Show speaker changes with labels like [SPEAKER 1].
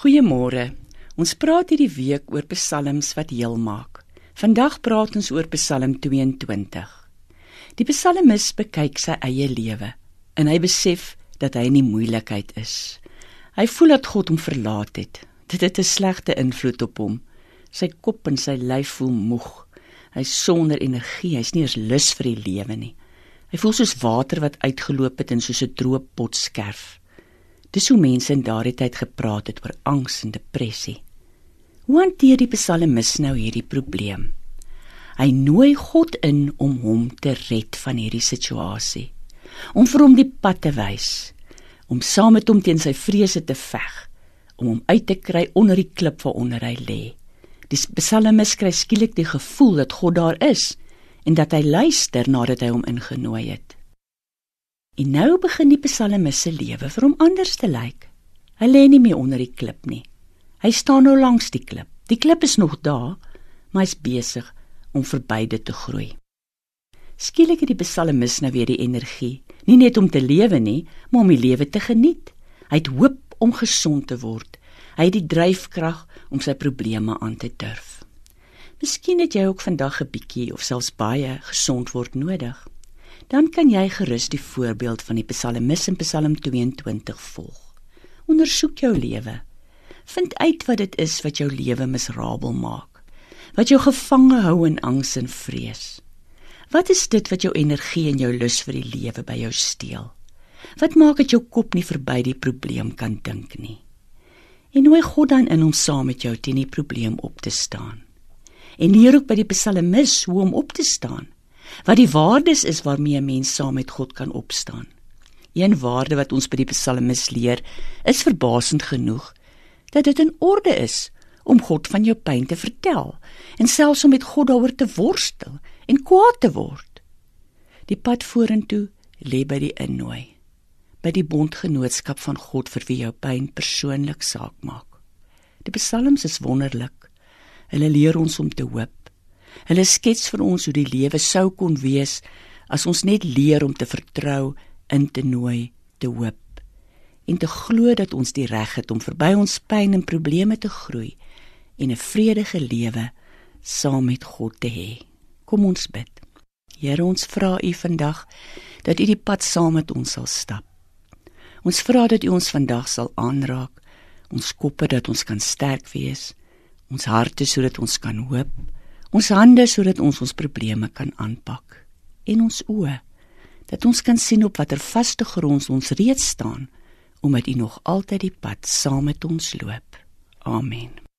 [SPEAKER 1] Goeiemôre. Ons praat hierdie week oor psalms wat heel maak. Vandag praat ons oor Psalm 22. Die psalmis bekyk sy eie lewe en hy besef dat hy in die moeilikheid is. Hy voel dat God hom verlaat het. Dit het 'n slegte invloed op hom. Sy kop en sy lyf voel moeg. Hy's sonder energie, hy's nie eens lus vir die lewe nie. Hy voel soos water wat uitgeloop het en soos 'n droë pot skerf. Dis hoe mense in daardie tyd gepraat het oor angs en depressie. Hoe hanteer die psalmis nou hierdie probleem? Hy nooi God in om hom te red van hierdie situasie. Om vir hom die pad te wys, om saam met hom teen sy vrese te veg, om hom uit te kry onder die klip waaronder hy lê. Die psalmis kry skielik die gevoel dat God daar is en dat hy luister nadat hy hom ingenooi het. En nou begin die psalmis se lewe vir hom anders te lyk. Hy lê nie meer onder die klip nie. Hy staan nou langs die klip. Die klip is nog daar, maar hy's besig om verby dit te groei. Skielik het die psalmis nou weer die energie, nie net om te lewe nie, maar om die lewe te geniet. Hy het hoop om gesond te word. Hy het die dryfkrag om sy probleme aan te durf. Miskien het jy ook vandag 'n bietjie of selfs baie gesond word nodig dan kan jy gerus die voorbeeld van die Psalmis in Psalm 22 volg. Ondersoek jou lewe. Vind uit wat dit is wat jou lewe miserabel maak. Wat jou gevange hou in angs en vrees. Wat is dit wat jou energie en jou lus vir die lewe by jou steel? Wat maak dat jou kop nie verby die probleem kan dink nie? En nooi God dan in om saam met jou teen die probleem op te staan. En leer ook by die Psalmis hoe om op te staan wat die waardes is waarmee 'n mens saam met God kan opstaan. Een waarde wat ons by die psalmis leer, is verbasend genoeg dat dit in orde is om God van jou pyn te vertel en selfs om met God daaroor te worstel en kwaad te word. Die pad vorentoe lê by die innooi, by die bondgenootskap van God vir wie jou pyn persoonlik saak maak. Die psalms is wonderlik. Hulle leer ons om te hoop Hulle skets vir ons hoe die lewe sou kon wees as ons net leer om te vertrou, in te nooi, te hoop en te glo dat ons die reg het om verby ons pyn en probleme te groei en 'n vredige lewe saam met God te hê. Kom ons bid. Here, ons vra U vandag dat U die pad saam met ons sal stap. Ons vra dat U ons vandag sal aanraak, ons koppe dat ons kan sterk wees, ons harte sodat ons kan hoop ons hande sodat ons ons probleme kan aanpak en ons oë dat ons kan sien op watter vaste grond ons reeds staan omdat U nog altyd die pad saam met ons loop. Amen.